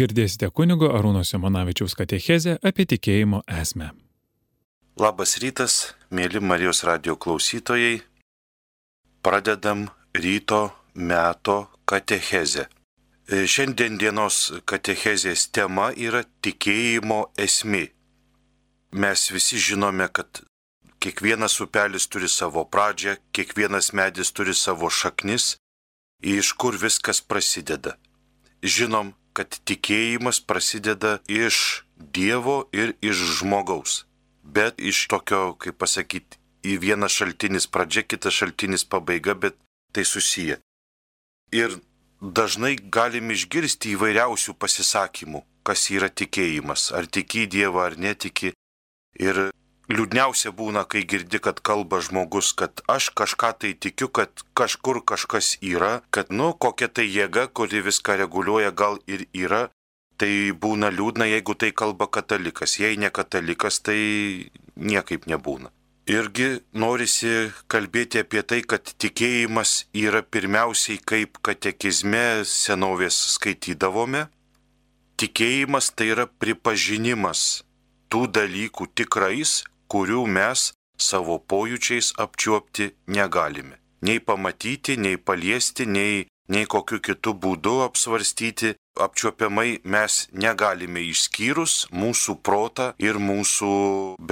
Girdėsite kunigo Arūno Simonavičiaus katechezę apie tikėjimo esmę. Labas rytas, mėly Marijos radio klausytojai. Pradedam ryto meto katechezę. E, šiandien dienos katechezės tema yra tikėjimo esmė. Mes visi žinome, kad kiekvienas upelis turi savo pradžią, kiekvienas medis turi savo šaknis, iš kur viskas prasideda. Žinom, kad tikėjimas prasideda iš Dievo ir iš žmogaus. Bet iš tokio, kaip pasakyti, į vieną šaltinis pradžia, kitas šaltinis pabaiga, bet tai susiję. Ir dažnai galim išgirsti įvairiausių pasisakymų, kas yra tikėjimas, ar tiki Dievą ar netiki. Ir liūdniausia būna, kai girdi, kad kalba žmogus, kad aš kažką tai tikiu, kad kažkur kažkas yra, kad, nu, kokia tai jėga, kuri viską reguliuoja, gal ir yra. Tai būna liūdna, jeigu tai kalba katalikas. Jei ne katalikas, tai niekaip nebūna. Irgi norisi kalbėti apie tai, kad tikėjimas yra pirmiausiai kaip katekizme senovės skaitydavome. Tikėjimas tai yra pripažinimas tų dalykų tikrais, kurių mes savo pojūčiais apčiuopti negalime. Nei pamatyti, nei paliesti, nei, nei kokiu kitu būdu apsvarstyti, apčiuopiamai mes negalime išskyrus mūsų protą ir mūsų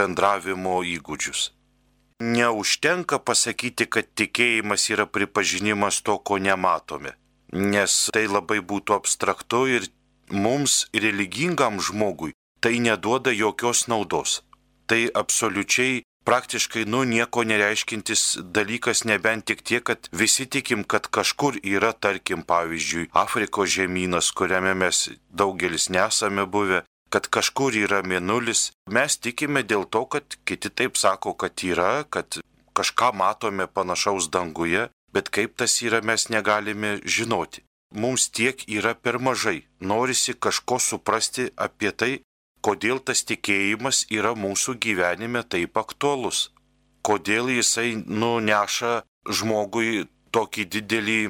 bendravimo įgūdžius. Neužtenka pasakyti, kad tikėjimas yra pripažinimas to, ko nematome, nes tai labai būtų abstraktu ir mums religingam žmogui tai neduoda jokios naudos tai absoliučiai praktiškai nu nieko nereiškintis dalykas nebent tik tiek, kad visi tikim, kad kažkur yra, tarkim, pavyzdžiui, Afrikos žemynas, kuriame mes daugelis nesame buvę, kad kažkur yra mėnulis. Mes tikime dėl to, kad kiti taip sako, kad yra, kad kažką matome panašaus danguje, bet kaip tas yra mes negalime žinoti. Mums tiek yra per mažai. Norisi kažko suprasti apie tai, kodėl tas tikėjimas yra mūsų gyvenime taip aktuolus, kodėl jisai nuneša žmogui tokį didelį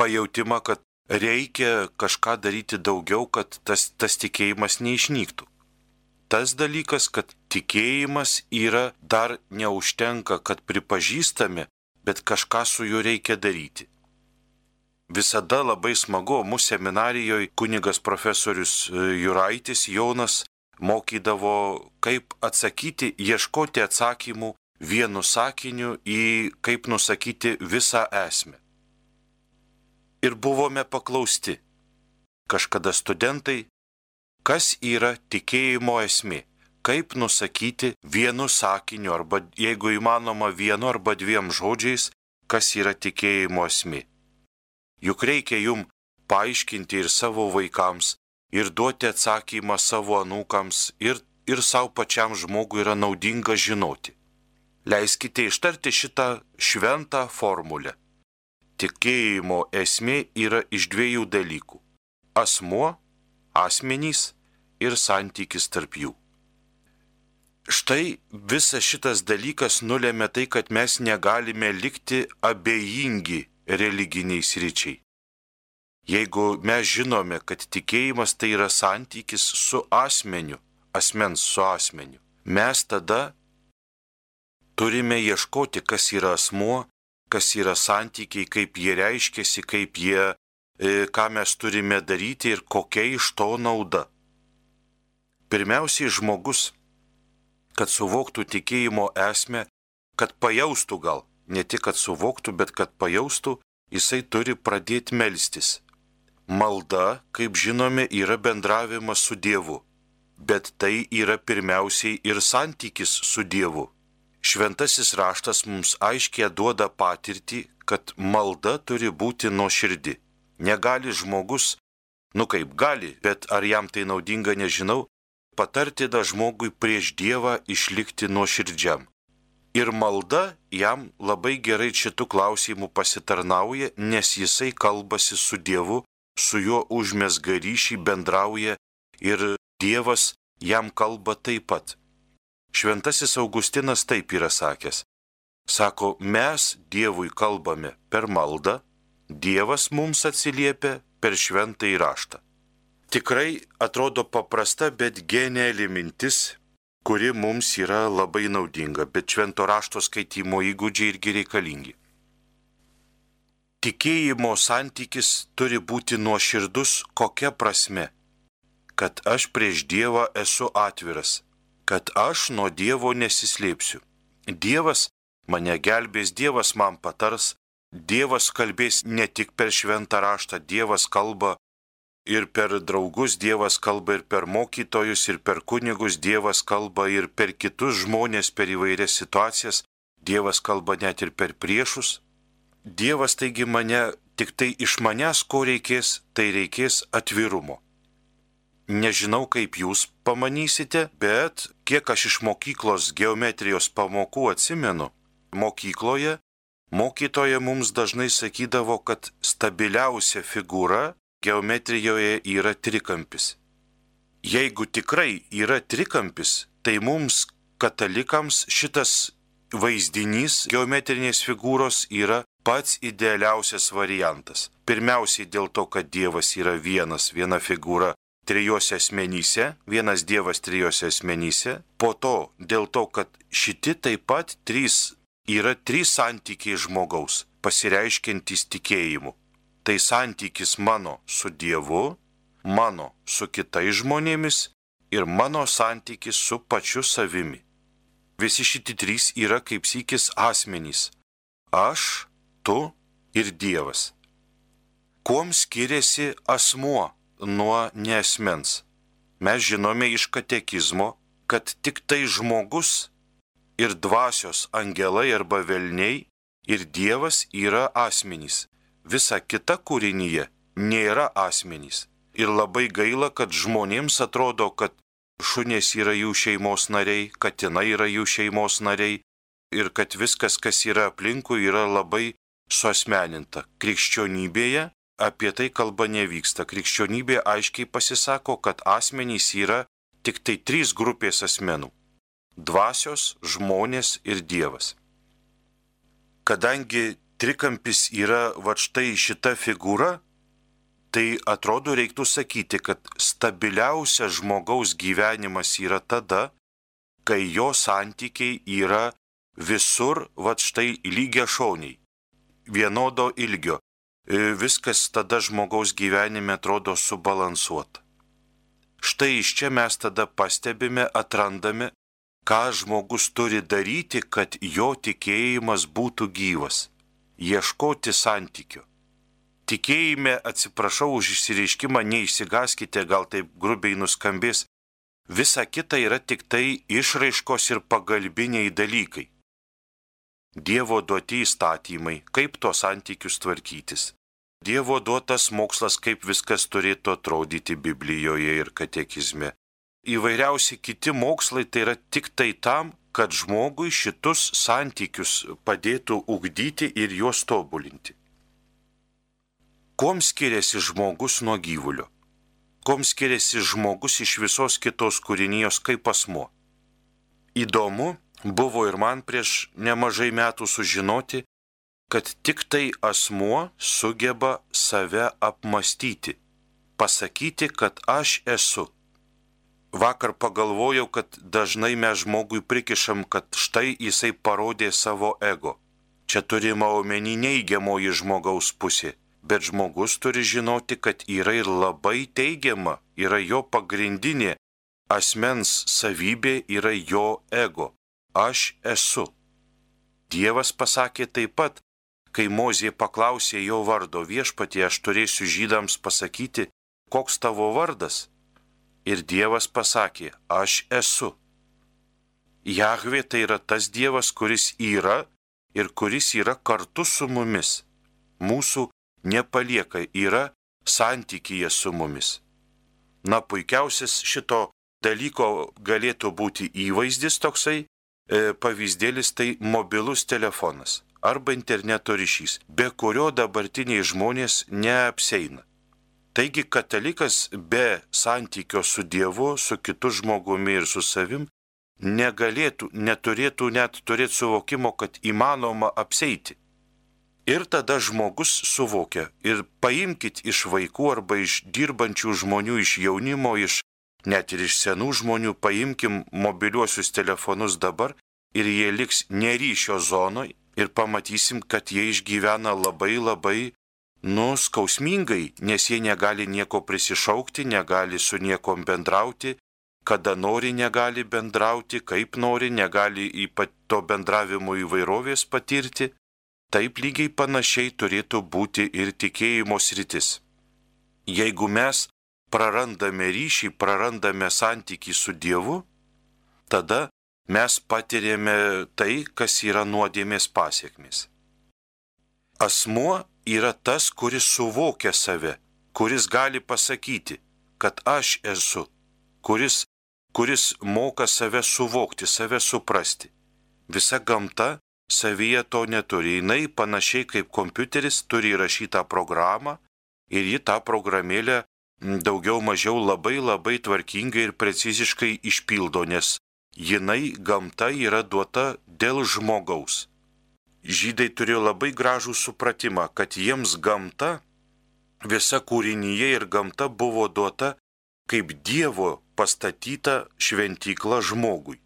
pajūtimą, kad reikia kažką daryti daugiau, kad tas, tas tikėjimas neišnyktų. Tas dalykas, kad tikėjimas yra dar neužtenka, kad pripažįstame, bet kažką su juo reikia daryti. Visada labai smagu, mūsų seminarijoje kunigas profesorius e, Juraitis Jonas mokydavo, kaip atsakyti, ieškoti atsakymų vienu sakiniu į kaip nusakyti visą esmę. Ir buvome paklausti, kažkada studentai, kas yra tikėjimo esmė, kaip nusakyti vienu sakiniu arba, jeigu įmanoma, vienu arba dviem žodžiais, kas yra tikėjimo esmė. Juk reikia jum paaiškinti ir savo vaikams, ir duoti atsakymą savo anūkams ir, ir savo pačiam žmogui yra naudinga žinoti. Leiskite ištarti šitą šventą formulę. Tikėjimo esmė yra iš dviejų dalykų - asmuo, asmenys ir santykis tarp jų. Štai visas šitas dalykas nulėmė tai, kad mes negalime likti abejingi religiniai sričiai. Jeigu mes žinome, kad tikėjimas tai yra santykis su asmeniu, asmens su asmeniu, mes tada turime ieškoti, kas yra asmuo, kas yra santykiai, kaip jie reiškiasi, kaip jie, e, ką mes turime daryti ir kokia iš to nauda. Pirmiausiai žmogus, kad suvoktų tikėjimo esmę, kad pajaustų gal, ne tik kad suvoktų, bet kad pajaustų, jisai turi pradėti melstis. Malda, kaip žinome, yra bendravimas su Dievu, bet tai yra pirmiausiai ir santykis su Dievu. Šventasis raštas mums aiškiai duoda patirtį, kad malda turi būti nuoširdi. Negali žmogus, nu kaip gali, bet ar jam tai naudinga nežinau, patarti da žmogui prieš Dievą išlikti nuoširdžiam. Ir malda jam labai gerai šitų klausimų pasitarnauja, nes jisai kalbasi su Dievu su juo užmesga ryšį, bendrauja ir Dievas jam kalba taip pat. Šventasis Augustinas taip yra sakęs. Sako, mes Dievui kalbame per maldą, Dievas mums atsiliepia per šventą įraštą. Tikrai atrodo paprasta, bet geniali mintis, kuri mums yra labai naudinga, bet švento rašto skaitimo įgūdžiai irgi reikalingi. Tikėjimo santykis turi būti nuoširdus kokia prasme? Kad aš prieš Dievą esu atviras, kad aš nuo Dievo nesislėpsiu. Dievas mane gelbės, Dievas man patars, Dievas kalbės ne tik per šventą raštą, Dievas kalba ir per draugus, Dievas kalba ir per mokytojus, ir per kunigus, Dievas kalba ir per kitus žmonės, per įvairias situacijas, Dievas kalba net ir per priešus. Dievas taigi mane, tik tai iš manęs ko reikės, tai reikės atvirumo. Nežinau, kaip jūs pamanysite, bet kiek aš iš mokyklos geometrijos pamokų atsimenu, mokykloje mokytoja mums dažnai sakydavo, kad stabiliausia figūra geometrijoje yra trikampis. Jeigu tikrai yra trikampis, tai mums katalikams šitas vaizdinys geometrinės figūros yra pats idealiausias variantas. Pirmiausiai dėl to, kad Dievas yra vienas, viena figūra trijose asmenyse, vienas Dievas trijose asmenyse, po to dėl to, kad šiti taip pat trys yra trys santykiai žmogaus, pasireiškiantys tikėjimu. Tai santykis mano su Dievu, mano su kitais žmonėmis ir mano santykis su pačiu savimi. Visi šitie trys yra kaip sykis asmenys - aš, tu ir Dievas. Kuom skiriasi asmuo nuo nesmens. Mes žinome iš katekizmo, kad tik tai žmogus ir dvasios angelai arba velniai ir Dievas yra asmenys. Visa kita kūrinyje nėra asmenys. Ir labai gaila, kad žmonėms atrodo, kad šunės yra jų šeimos nariai, katinai yra jų šeimos nariai ir kad viskas, kas yra aplinkui, yra labai suosmeninta. Krikščionybėje apie tai kalba nevyksta. Krikščionybė aiškiai pasisako, kad asmenys yra tik tai trys grupės asmenų - dvasios, žmonės ir Dievas. Kadangi trikampis yra va štai šita figūra, tai atrodo reiktų sakyti, kad stabiliausias žmogaus gyvenimas yra tada, kai jo santykiai yra visur va štai lygia šauniai, vienodo ilgio, E, viskas tada žmogaus gyvenime atrodo subalansuota. Štai iš čia mes tada pastebime, atrandame, ką žmogus turi daryti, kad jo tikėjimas būtų gyvas - ieškoti santykių. Tikėjime, atsiprašau už išsireiškimą, neišsigaskite, gal taip grubiai nuskambės, visa kita yra tik tai išraiškos ir pagalbiniai dalykai. Dievo duoti įstatymai, kaip tuos santykius tvarkytis. Dievo duotas mokslas, kaip viskas turėtų atrodyti Biblijoje ir katekizme. Įvairiausi kiti mokslai tai yra tik tai tam, kad žmogui šitus santykius padėtų ugdyti ir juos tobulinti. Kuom skiriasi žmogus nuo gyvulio? Kuom skiriasi žmogus iš visos kitos kūrinijos kaip asmo? Įdomu buvo ir man prieš nemažai metų sužinoti, kad tik tai asmuo sugeba save apmastyti, pasakyti, kad aš esu. Vakar pagalvojau, kad dažnai mes žmogui prikišam, kad štai jisai parodė savo ego. Čia turima omeny neigiamoji žmogaus pusė, bet žmogus turi žinoti, kad yra ir labai teigiama, yra jo pagrindinė asmens savybė, yra jo ego. Aš esu. Dievas pasakė taip pat, Kai Mozė paklausė jo vardo viešpatie, aš turėsiu žydams pasakyti, koks tavo vardas. Ir Dievas pasakė, aš esu. Jahvė tai yra tas Dievas, kuris yra ir kuris yra kartu su mumis. Mūsų nepalieka, yra santykyje su mumis. Na, puikiausias šito dalyko galėtų būti įvaizdis toksai, pavyzdėlis tai mobilus telefonas arba interneto ryšys, be kurio dabartiniai žmonės neapseina. Taigi katalikas be santykio su Dievu, su kitu žmogumi ir su savim negalėtų, neturėtų net turėti suvokimo, kad įmanoma apseiti. Ir tada žmogus suvokia ir paimkite iš vaikų arba iš dirbančių žmonių, iš jaunimo, iš net ir iš senų žmonių, paimkim mobiliuosius telefonus dabar ir jie liks neryšio zonoje ir pamatysim, kad jie išgyvena labai labai nuskausmingai, nes jie negali nieko prisišaukti, negali su niekom bendrauti, kada nori negali bendrauti, kaip nori, negali to bendravimo įvairovės patirti. Taip lygiai panašiai turėtų būti ir tikėjimo sritis. Jeigu mes prarandame ryšį, prarandame santyki su Dievu, tada mes patiriame tai, kas yra nuodėmės pasiekmes. Asmuo yra tas, kuris suvokia save, kuris gali pasakyti, kad aš esu, kuris, kuris moka save suvokti, save suprasti. Visa gamta savyje to neturi. Jis panašiai kaip kompiuteris turi įrašytą programą ir ji tą programėlę daugiau mažiau labai labai tvarkingai ir preciziškai išpildo, nes jinai gamta yra duota dėl žmogaus. Žydai turėjo labai gražų supratimą, kad jiems gamta, visa kūrinyje ir gamta buvo duota kaip Dievo pastatyta šventykla žmogui.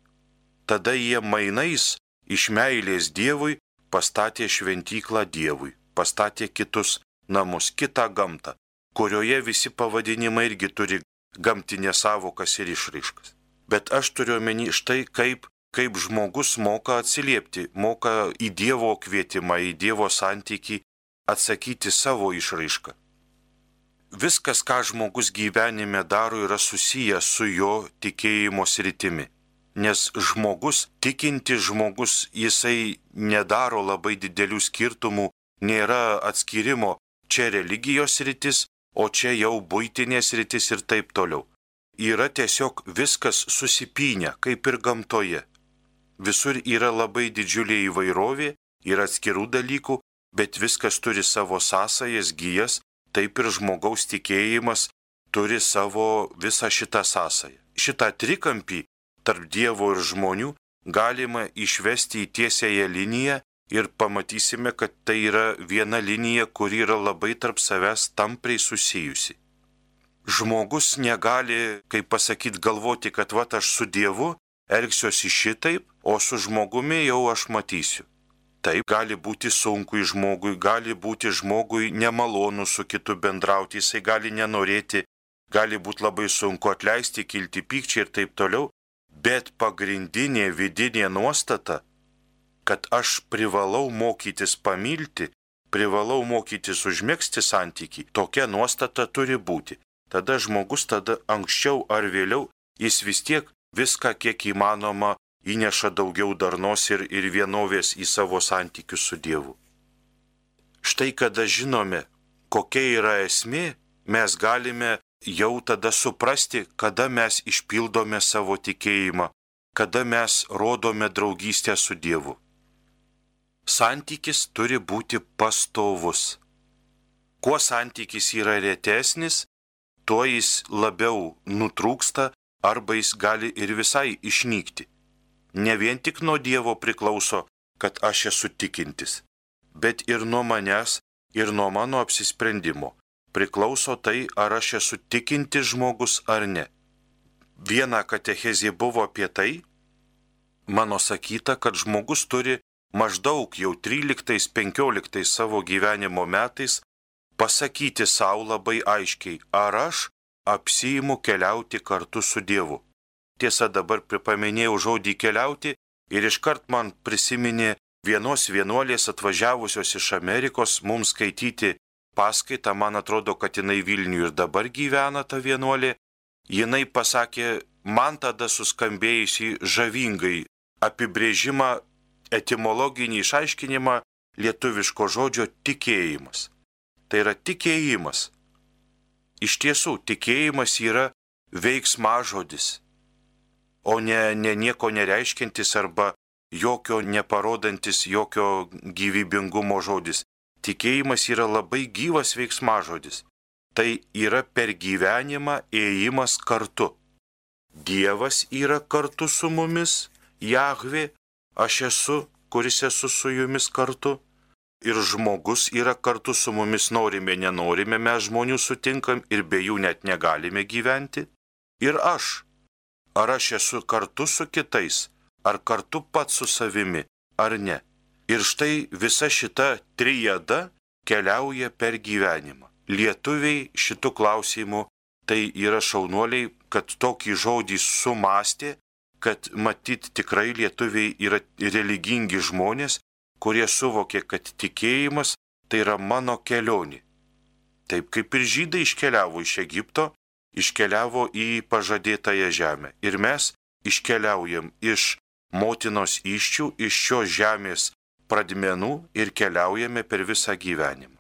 Tada jie mainais iš meilės Dievui pastatė šventyklą Dievui, pastatė kitus namus, kitą gamtą, kurioje visi pavadinimai irgi turi gamtinės savokas ir išraiškas. Bet aš turiu omeny štai kaip, kaip žmogus moka atsiliepti, moka į Dievo kvietimą, į Dievo santykį atsakyti savo išraišką. Viskas, ką žmogus gyvenime daro, yra susijęs su jo tikėjimo sritimi nes žmogus, tikinti žmogus, jisai nedaro labai didelių skirtumų, nėra atskirimo čia religijos rytis, o čia jau būtinės rytis ir taip toliau. Yra tiesiog viskas susipinę, kaip ir gamtoje. Visur yra labai didžiulė įvairovė, yra atskirų dalykų, bet viskas turi savo sąsajas, gyjas, taip ir žmogaus tikėjimas turi savo visą šitą sąsają. Šitą trikampį tarp Dievo ir žmonių galima išvesti į tiesiąją liniją ir pamatysime, kad tai yra viena linija, kuri yra labai tarp savęs tampriai susijusi. Žmogus negali, kaip pasakyti, galvoti, kad va aš su Dievu elgsiuosi šitaip, o su žmogumi jau aš matysiu. Taip gali būti sunku į žmogui, gali būti žmogui nemalonu su kitu bendrauti, jisai gali nenorėti, gali būti labai sunku atleisti, kilti pykčiai ir taip toliau, bet pagrindinė vidinė nuostata, kad aš privalau mokytis pamilti, privalau mokytis užmėgsti santyki, tokia nuostata turi būti. Tada žmogus tada anksčiau ar vėliau jis vis tiek viską kiek įmanoma įneša daugiau darnos ir, ir vienovės į savo santykius su Dievu. Štai kada žinome, kokia yra esmė, mes galime jau tada suprasti, kada mes išpildome savo tikėjimą, kada mes rodome draugystę su Dievu. Santykis turi būti pastovus. Kuo santykis yra retesnis, tuo jis labiau nutrūksta arba jis gali ir visai išnykti. Ne vien tik nuo Dievo priklauso, kad aš esu tikintis, bet ir nuo manęs ir nuo mano apsisprendimo priklauso tai, ar aš esu tikinti žmogus ar ne. Viena katechezė buvo apie tai, mano sakyta, kad žmogus turi maždaug jau 13-15 savo gyvenimo metais pasakyti savo labai aiškiai, ar aš apsijimu keliauti kartu su Dievu. Tiesa, dabar paminėjau žodį keliauti ir iškart man prisiminė vienos vienuolės atvažiavusios iš Amerikos mums skaityti paskaitą, man atrodo, kad jinai Vilniuje ir dabar gyvena ta vienuolė, jinai pasakė man tada suskambėjusi žavingai apibrėžimą, etimologinį išaiškinimą lietuviško žodžio tikėjimas. Tai yra tikėjimas. Iš tiesų, tikėjimas yra veiksmažodis, o ne, ne nieko nereiškintis arba jokio neparodantis, jokio gyvybingumo žodis tikėjimas yra labai gyvas veiksmažodis. Tai yra per gyvenimą ėjimas kartu. Dievas yra kartu su mumis, Jahvi, aš esu, kuris esu su jumis kartu. ir žmogus yra kartu su mumis, norime, nenorime, mes žmonių sutinkam ir be jų net negalime gyventi. Ir aš. Ar aš esu kartu su kitais, ar kartu pats su savimi, ar ne. Ir štai visa šita trijada keliauja per gyvenimą. Lietuviai šitų klausimų tai yra šaunuoliai, kad tokį žodį sumastė, kad matyt tikrai lietuviai yra religingi žmonės, kurie suvokė, kad tikėjimas tai yra mano kelionė. Taip kaip ir žydai iškeliavo iš Egipto, iškeliavo į pažadėtąją žemę. Ir mes iškeliaujam iš motinos iščių, iš šios žemės pradmenų ir keliaujame per visą gyvenimą.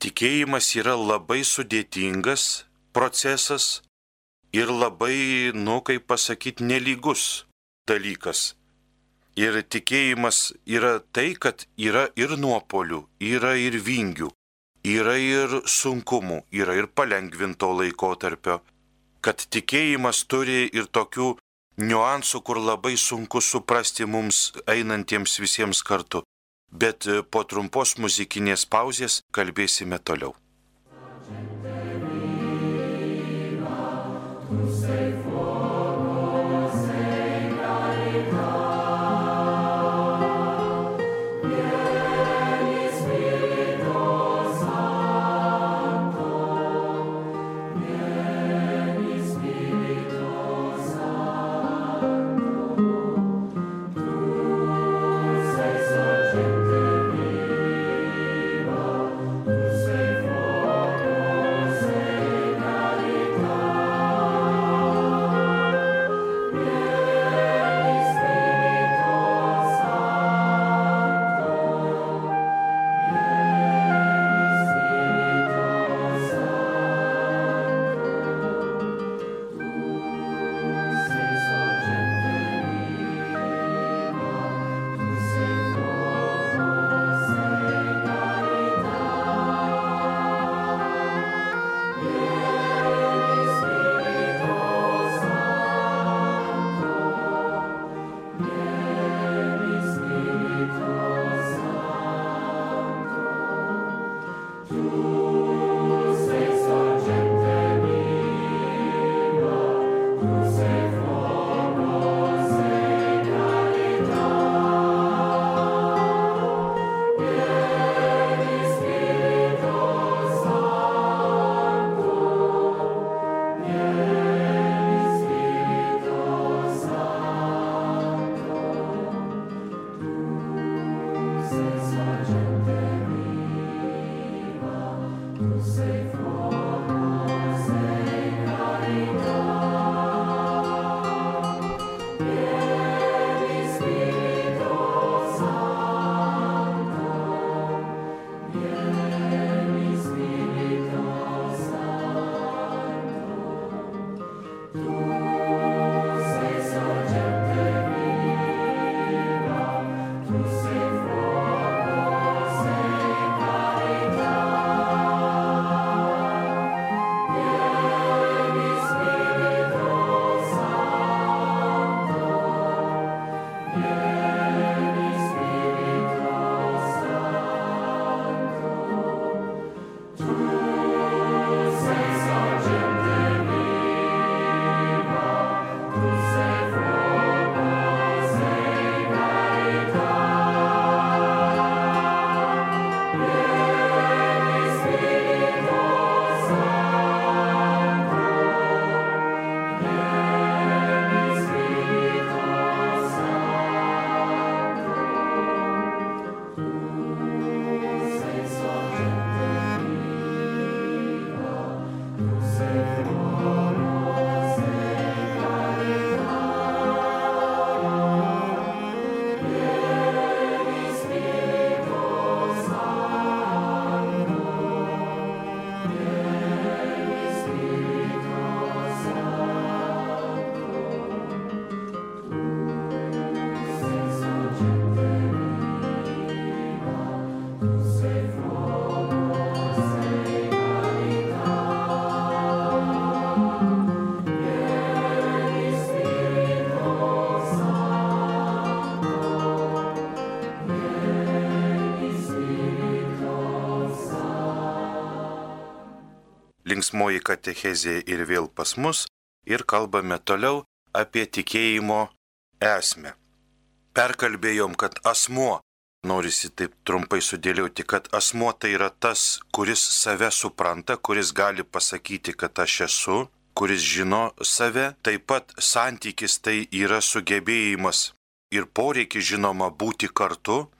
Tikėjimas yra labai sudėtingas procesas ir labai, nu, kaip pasakyti, nelygus dalykas. Ir tikėjimas yra tai, kad yra ir nuopolių, yra ir vingių, yra ir sunkumų, yra ir palengvinto laikotarpio, kad tikėjimas turi ir tokių niuansų, kur labai sunku suprasti mums einantiems visiems kartu bet po trumpos muzikinės pauzės kalbėsime toliau. Linksmoji katechezė ir vėl pas mus ir kalbame toliau apie tikėjimo esmę. Perkalbėjom, kad asmuo, norisi taip trumpai sudėlioti, kad asmuo tai yra tas, kuris save supranta, kuris gali pasakyti, kad aš esu, kuris žino save, taip pat santykis tai yra sugebėjimas ir poreikis žinoma būti kartu,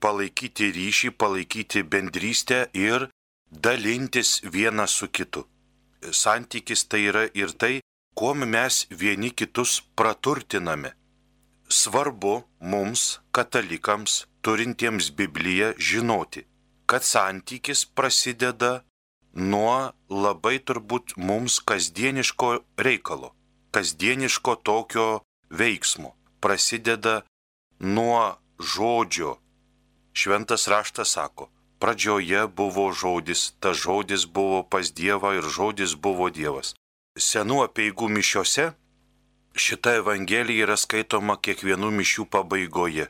palaikyti ryšį, palaikyti bendrystę ir dalintis vienas su kitu. Santykis tai yra ir tai, kuo mes vieni kitus praturtiname. Svarbu mums, katalikams, turintiems Bibliją, žinoti, kad santykis prasideda nuo labai turbūt mums kasdieniško reikalo, kasdieniško tokio veiksmo. Prasideda nuo žodžio. Šventas raštas sako, Pradžioje buvo žodis, ta žodis buvo pas Dievą ir žodis buvo Dievas. Senų apieigų mišiuose šita evangelija yra skaitoma kiekvienų mišių pabaigoje.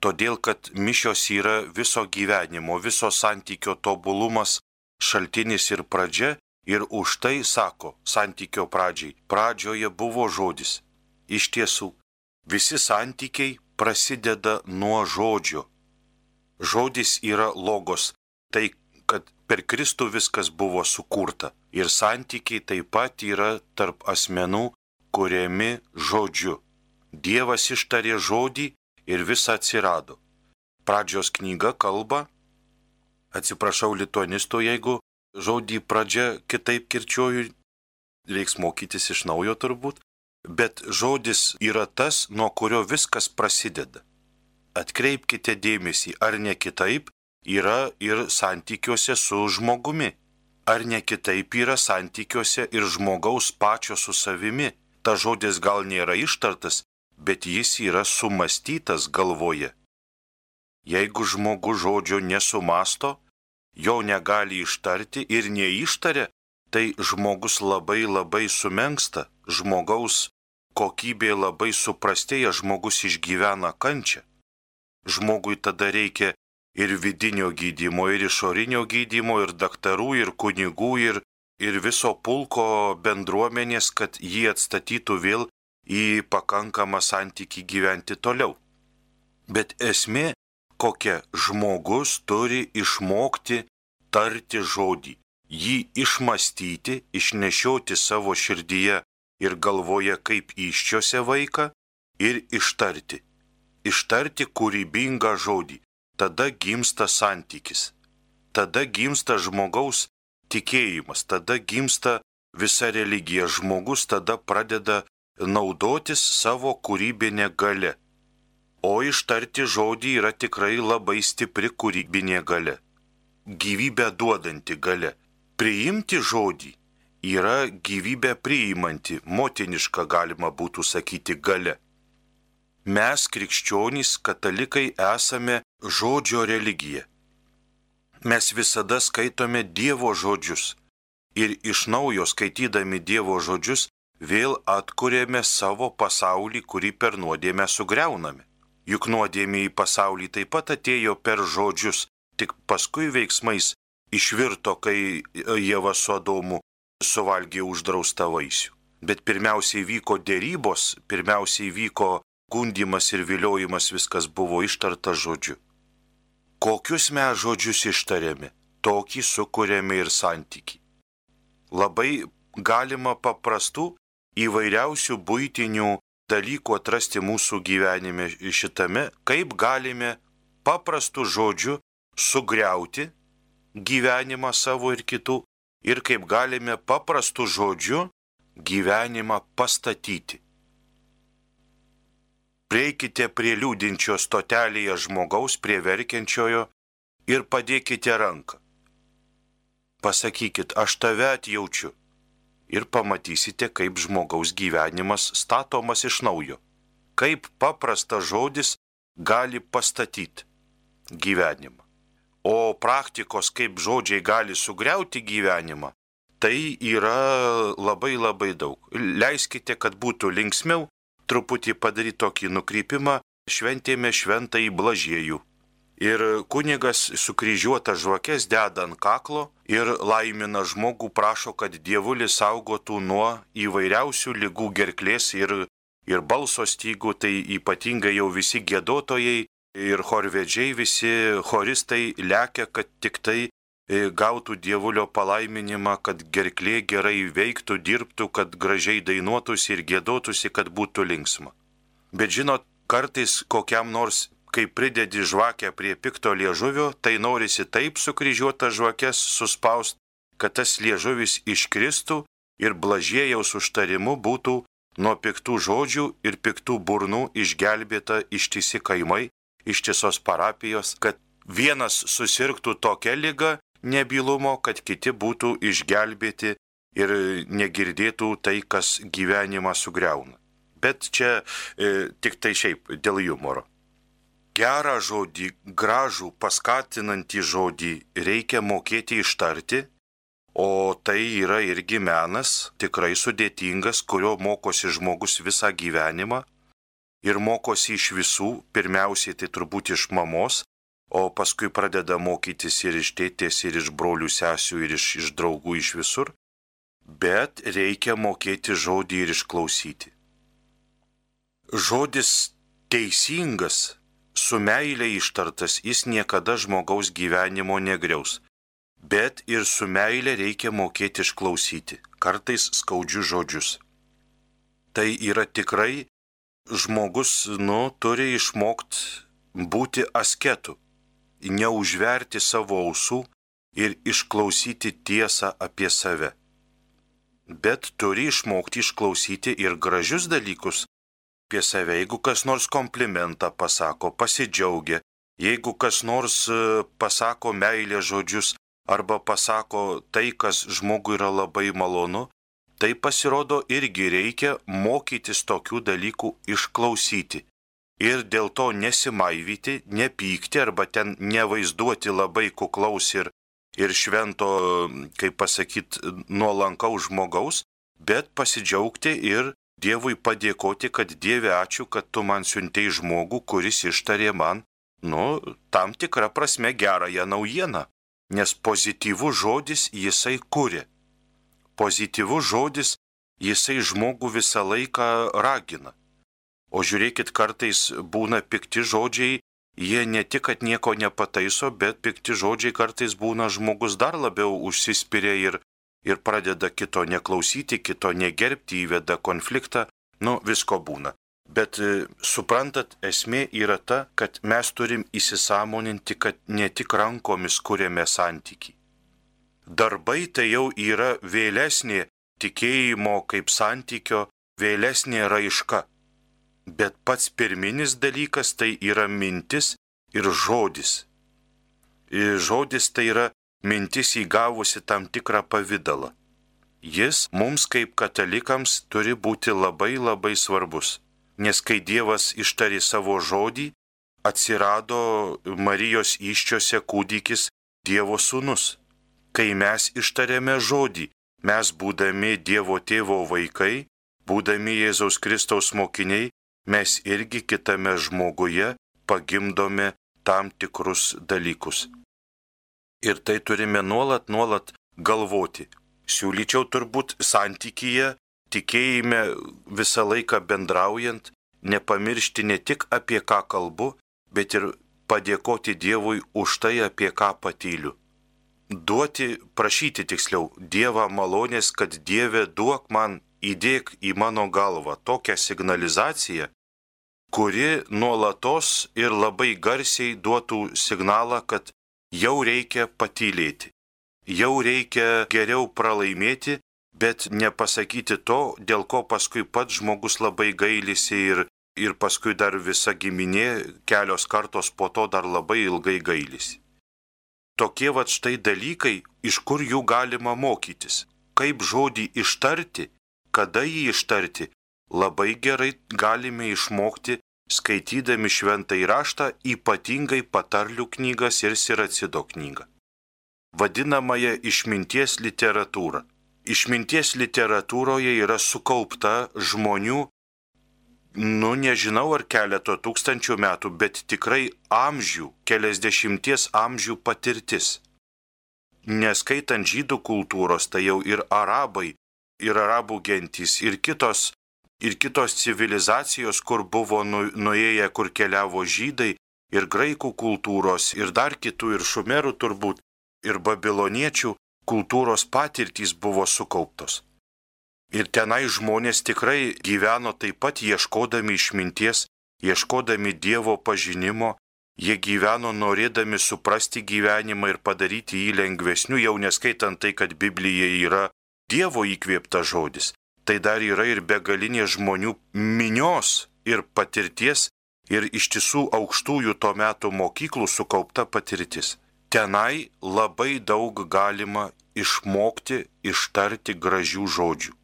Todėl, kad mišios yra viso gyvenimo, viso santykio tobulumas, šaltinis ir pradžia ir už tai sako santykio pradžiai. Pradžioje buvo žodis. Iš tiesų, visi santykiai prasideda nuo žodžio žodis yra logos, tai kad per Kristų viskas buvo sukurta. Ir santykiai taip pat yra tarp asmenų, kuriami žodžiu. Dievas ištarė žodį ir visa atsirado. Pradžios knyga kalba, atsiprašau lituanistų, jeigu žodį pradžia kitaip kirčiuoju, reiks mokytis iš naujo turbūt, bet žodis yra tas, nuo kurio viskas prasideda atkreipkite dėmesį, ar ne kitaip yra ir santykiuose su žmogumi. Ar ne kitaip yra santykiuose ir žmogaus pačio su savimi. Ta žodis gal nėra ištartas, bet jis yra sumastytas galvoje. Jeigu žmogus žodžio nesumasto, jo negali ištarti ir neištaria, tai žmogus labai labai sumenksta, žmogaus kokybė labai suprastėja, žmogus išgyvena kančią žmogui tada reikia ir vidinio gydymo, ir išorinio gydymo, ir daktarų, ir kunigų, ir, ir viso pulko bendruomenės, kad jį atstatytų vėl į pakankamą santykį gyventi toliau. Bet esmė, kokia žmogus turi išmokti tarti žodį, jį išmastyti, išnešioti savo širdyje ir galvoje kaip iščiose vaiką ir ištarti ištarti kūrybingą žodį. Tada gimsta santykis. Tada gimsta žmogaus tikėjimas, tada gimsta visa religija. Žmogus tada pradeda naudotis savo kūrybinė gale. O ištarti žodį yra tikrai labai stipri kūrybinė gale. Gyvybę duodanti gale. Priimti žodį yra gyvybę priimanti, motiniška galima būtų sakyti gale mes, krikščionys, katalikai, esame žodžio religija. Mes visada skaitome Dievo žodžius ir iš naujo skaitydami Dievo žodžius vėl atkuriame savo pasaulį, kurį per nuodėmę sugriauname. Juk nuodėmė į pasaulį taip pat atėjo per žodžius, tik paskui veiksmais išvirto, kai Jėva su Adomu suvalgė uždraustą vaisių. Bet pirmiausiai vyko dėrybos, pirmiausiai vyko gundimas ir viliojimas viskas buvo ištarta žodžiu. Kokius mes žodžius ištarėme, tokį sukūrėme ir santyki. Labai galima paprastų įvairiausių būtinių dalykų atrasti mūsų gyvenime šitame, kaip galime paprastų žodžių sugriauti gyvenimą savo ir kitų ir kaip galime paprastų žodžių gyvenimą pastatyti prieikite prie liūdinčio stotelėje žmogaus, prie verkiančiojo ir padėkite ranką. Pasakykit, aš tave atjaučiu ir pamatysite, kaip žmogaus gyvenimas statomas iš naujo, kaip paprastas žodis gali pastatyti gyvenimą. O praktikos, kaip žodžiai gali sugriauti gyvenimą, tai yra labai labai daug. Leiskite, kad būtų linksmiau, truputį padaryti tokį nukrypimą, šventėme šventąjį blažiejų. Ir kunigas sukryžiuota žvakės deda ant kaklo ir laimina žmogų, prašo, kad dievulis saugotų nuo įvairiausių lygų gerklės ir, ir balso stygų, tai ypatingai jau visi gėdotojai ir chorvedžiai, visi choristai lekia, kad tik tai gautų dievulio palaiminimą, kad gerklė gerai veiktų, dirbtų, kad gražiai dainuotųsi ir gėdotųsi, kad būtų linksma. Bet žinot, kartais kokiam nors kai pridedi žvakę prie pikto liežuvio, tai norisi taip sukryžiuotą žvakės suspaust, kad tas liežuvis iškristų ir blažėjaus užtarimu būtų nuo piktų žodžių ir piktų burnų išgelbėta ištisi kaimai, ištisos parapijos, kad vienas susirgtų tokia lyga nebylumo, kad kiti būtų išgelbėti ir negirdėtų tai, kas gyvenimą sugriauna. Bet čia e, tik tai šiaip dėl humoro gerą žodį, gražų, paskatinantį žodį reikia mokėti ištarti, o tai yra irgi menas, tikrai sudėtingas, kurio mokosi žmogus visą gyvenimą ir mokosi iš visų, pirmiausiai tai turbūt iš mamos, o paskui pradeda mokytis ir iš tėtės, ir iš brolių sesių, ir iš, iš draugų, iš visur. Bet reikia mokėti žodį ir išklausyti. Žodis teisingas su meilė ištartas jis niekada žmogaus gyvenimo negriaus. Bet ir su meilė reikia mokėti išklausyti, kartais skaudžius žodžius. Tai yra tikrai žmogus, nu, turi išmokti būti asketu, neužverti savo ausų ir išklausyti tiesą apie save. Bet turi išmokti išklausyti ir gražius dalykus, apie save, jeigu kas nors komplimentą pasako, pasidžiaugia, jeigu kas nors e, pasako meilės žodžius arba pasako tai, kas žmogui yra labai malonu, tai pasirodo irgi reikia mokytis tokių dalykų išklausyti. Ir dėl to nesimaivyti, nepykti arba ten nevaizduoti labai kuklaus ir, ir švento, kaip pasakyti, nuolankaus žmogaus, bet pasidžiaugti ir Dievui padėkoti, kad Dieve ačiū, kad tu man siuntei žmogų, kuris ištarė man, nu, tam tikrą prasme gerąją naujieną, nes pozityvus žodis jisai kūrė. Pozityvus žodis jisai žmogų visą laiką ragina. O žiūrėkit, kartais būna pikti žodžiai, jie ne tik, kad nieko nepataiso, bet pikti žodžiai kartais būna žmogus dar labiau užsispyrė ir ir pradeda kito neklausyti, kito negerbti, įveda konfliktą, nu visko būna. Bet e, suprantat, esmė yra ta, kad mes turim įsisamoninti, kad ne tik rankomis kuriame santyki. Darbai tai jau yra vėlesnė tikėjimo kaip santykio, vėlesnė raiška. Bet pats pirminis dalykas tai yra mintis ir žodis. Ir žodis tai yra mintis įgavusi tam tikrą pavydalą. Jis mums kaip katalikams turi būti labai labai svarbus, nes kai Dievas ištari savo žodį, atsirado Marijos iščiose kūdikis Dievo sūnus. Kai mes ištarėme žodį, mes būdami Dievo tėvo vaikai, būdami Jėzaus Kristaus mokiniai, mes irgi kitame žmoguje pagimdome tam tikrus dalykus. Ir tai turime nuolat, nuolat galvoti. Siūlyčiau turbūt santykyje, tikėjime visą laiką bendraujant, nepamiršti ne tik apie ką kalbu, bet ir padėkoti Dievui už tai, apie ką patyliu. Duoti, prašyti tiksliau, Dievą malonės, kad Dieve duok man, įdėk į mano galvą tokią signalizaciją, kuri nuolatos ir labai garsiai duotų signalą, kad jau reikia patylėti, jau reikia geriau pralaimėti, bet nepasakyti to, dėl ko paskui pats žmogus labai gailisi ir, ir paskui dar visa giminė kelios kartos po to dar labai ilgai gailisi. Tokie va štai dalykai, iš kur jų galima mokytis, kaip žodį ištarti, kada jį ištarti, labai gerai galime išmokti skaitydami šventą įraštą, ypatingai patarlių knygas ir siracido knygą. Vadinamąją išminties literatūrą. Išminties literatūroje yra sukaupta žmonių nu nežinau ar keleto tūkstančių metų, bet tikrai amžių, keliasdešimties amžių patirtis. Neskaitant žydų kultūros, tai jau ir arabai, ir arabų gentys, ir kitos, ir kitos civilizacijos, kur buvo nu, nuėję, kur keliavo žydai, ir graikų kultūros, ir dar kitų, ir šumerų turbūt, ir babiloniečių kultūros patirtys buvo sukauptos. Ir tenai žmonės tikrai gyveno taip pat ieškodami išminties, ieškodami Dievo pažinimo, jie gyveno norėdami suprasti gyvenimą ir padaryti jį lengvesniu, jau neskaitant tai, kad Biblija yra Dievo įkvėpta žodis. Tai dar yra ir begalinė žmonių minios ir patirties ir iš tiesų aukštųjų to metų mokyklų sukaupta patirtis. Tenai labai daug galima išmokti ištarti gražių žodžių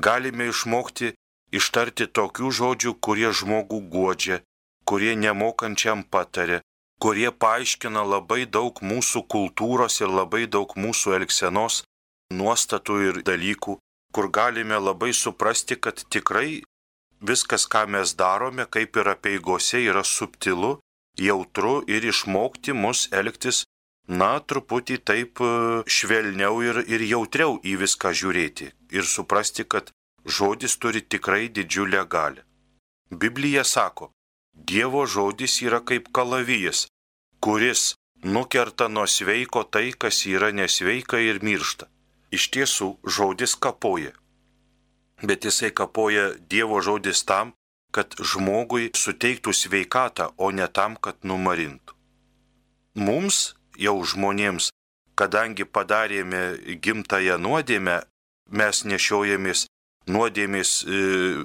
galime išmokti ištarti tokių žodžių, kurie žmogų godžia, kurie nemokančiam patarė, kurie paaiškina labai daug mūsų kultūros ir labai daug mūsų elgsenos nuostatų ir dalykų, kur galime labai suprasti, kad tikrai viskas, ką mes darome, kaip ir apieigose, yra subtilu, jautru ir išmokti mus elgtis, na, truputį taip e, švelniau ir, ir jautriau į viską žiūrėti ir suprasti, kad žodis turi tikrai didžiulę galę. Biblija sako, Dievo žodis yra kaip kalavijas, kuris nukerta nuo sveiko tai, kas yra nesveika ir miršta. Iš tiesų, žodis kapoja. Bet jisai kapoja Dievo žodis tam, kad žmogui suteiktų sveikatą, o ne tam, kad numarintų. Mums, jau žmonėms, kadangi padarėme gimtają nuodėmę, mes nešiojamės nuodėmės, e,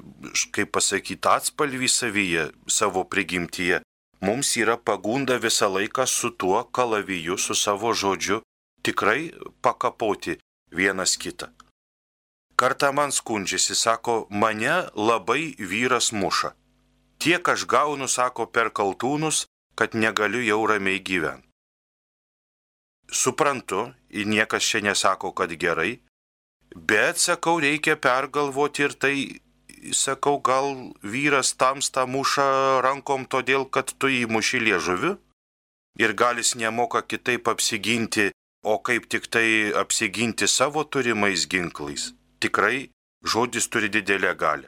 kaip pasakyti, atspalvį savyje, savo prigimtyje, mums yra pagunda visą laiką su tuo kalaviju, su savo žodžiu, tikrai pakapoti vienas kitą. Kartą man skundžiasi, sako, mane labai vyras muša. Tiek aš gaunu, sako, per kaltūnus, kad negaliu jau ramiai gyventi. Suprantu, niekas čia nesako, kad gerai, Bet, sakau, reikia pergalvoti ir tai, sakau, gal vyras tamsta muša rankom todėl, kad tu įmuši liežuviu ir gal jis nemoka kitaip apsiginti, o kaip tik tai apsiginti savo turimais ginklais. Tikrai žodis turi didelę galę.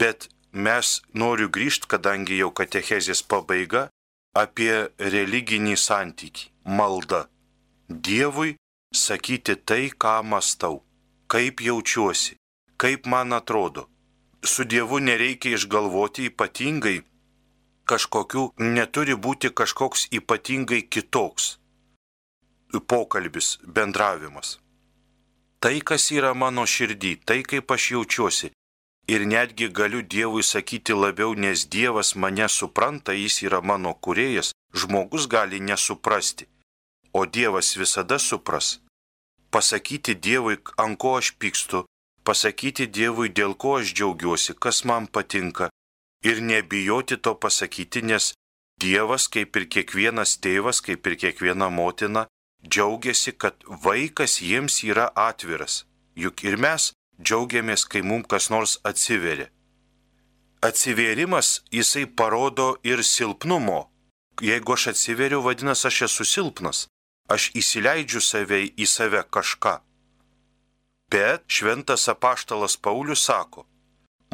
Bet mes noriu grįžti, kadangi jau katechezės pabaiga, apie religinį santykį - malda. Dievui sakyti tai, ką mastau kaip jaučiuosi, kaip man atrodo. Su Dievu nereikia išgalvoti ypatingai kažkokių, neturi būti kažkoks ypatingai kitoks pokalbis, bendravimas. Tai, kas yra mano širdį, tai kaip aš jaučiuosi. Ir netgi galiu Dievui sakyti labiau, nes Dievas mane supranta, jis yra mano kurėjas, žmogus gali nesuprasti, o Dievas visada supras pasakyti Dievui, ant ko aš pykstu, pasakyti Dievui, dėl ko aš džiaugiuosi, kas man patinka ir nebijoti to pasakyti, nes Dievas, kaip ir kiekvienas tėvas, kaip ir kiekviena motina, džiaugiasi, kad vaikas jiems yra atviras. Juk ir mes džiaugiamės, kai mums kas nors atsiveria. Atsivėrimas jisai parodo ir silpnumo. Jeigu aš atsiveriu, vadinasi, aš esu silpnas aš įsileidžiu save į save kažką. Bet šventas apaštalas Paulius sako,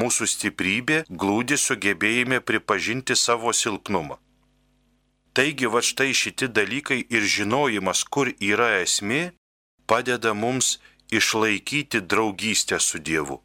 mūsų stiprybė glūdi sugebėjime pripažinti savo silpnumą. Taigi va štai šitie dalykai ir žinojimas, kur yra esmė, padeda mums išlaikyti draugystę su Dievu,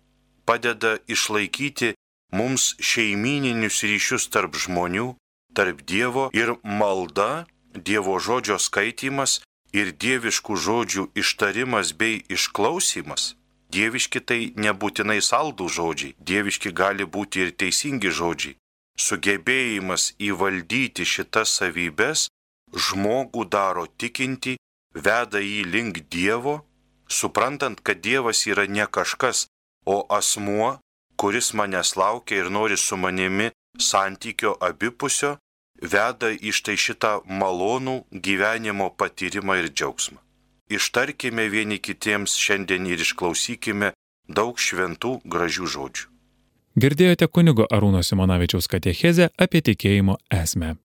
padeda išlaikyti mums šeimininius ryšius tarp žmonių, tarp Dievo ir malda Dievo žodžio skaitimas ir dieviškų žodžių ištarimas bei išklausimas. Dieviški tai nebūtinai saldų žodžiai, dieviški gali būti ir teisingi žodžiai. Sugebėjimas įvaldyti šitas savybės žmogų daro tikinti, veda jį link Dievo, suprantant, kad Dievas yra ne kažkas, o asmuo, kuris manęs laukia ir nori su manimi santykio abipusio veda į štai šitą malonų gyvenimo patyrimą ir džiaugsmą. Ištarkime vieni kitiems šiandien ir išklausykime daug šventų gražių žodžių. Girdėjote kunigo Arūno Simonavičiaus katechezę apie tikėjimo esmę.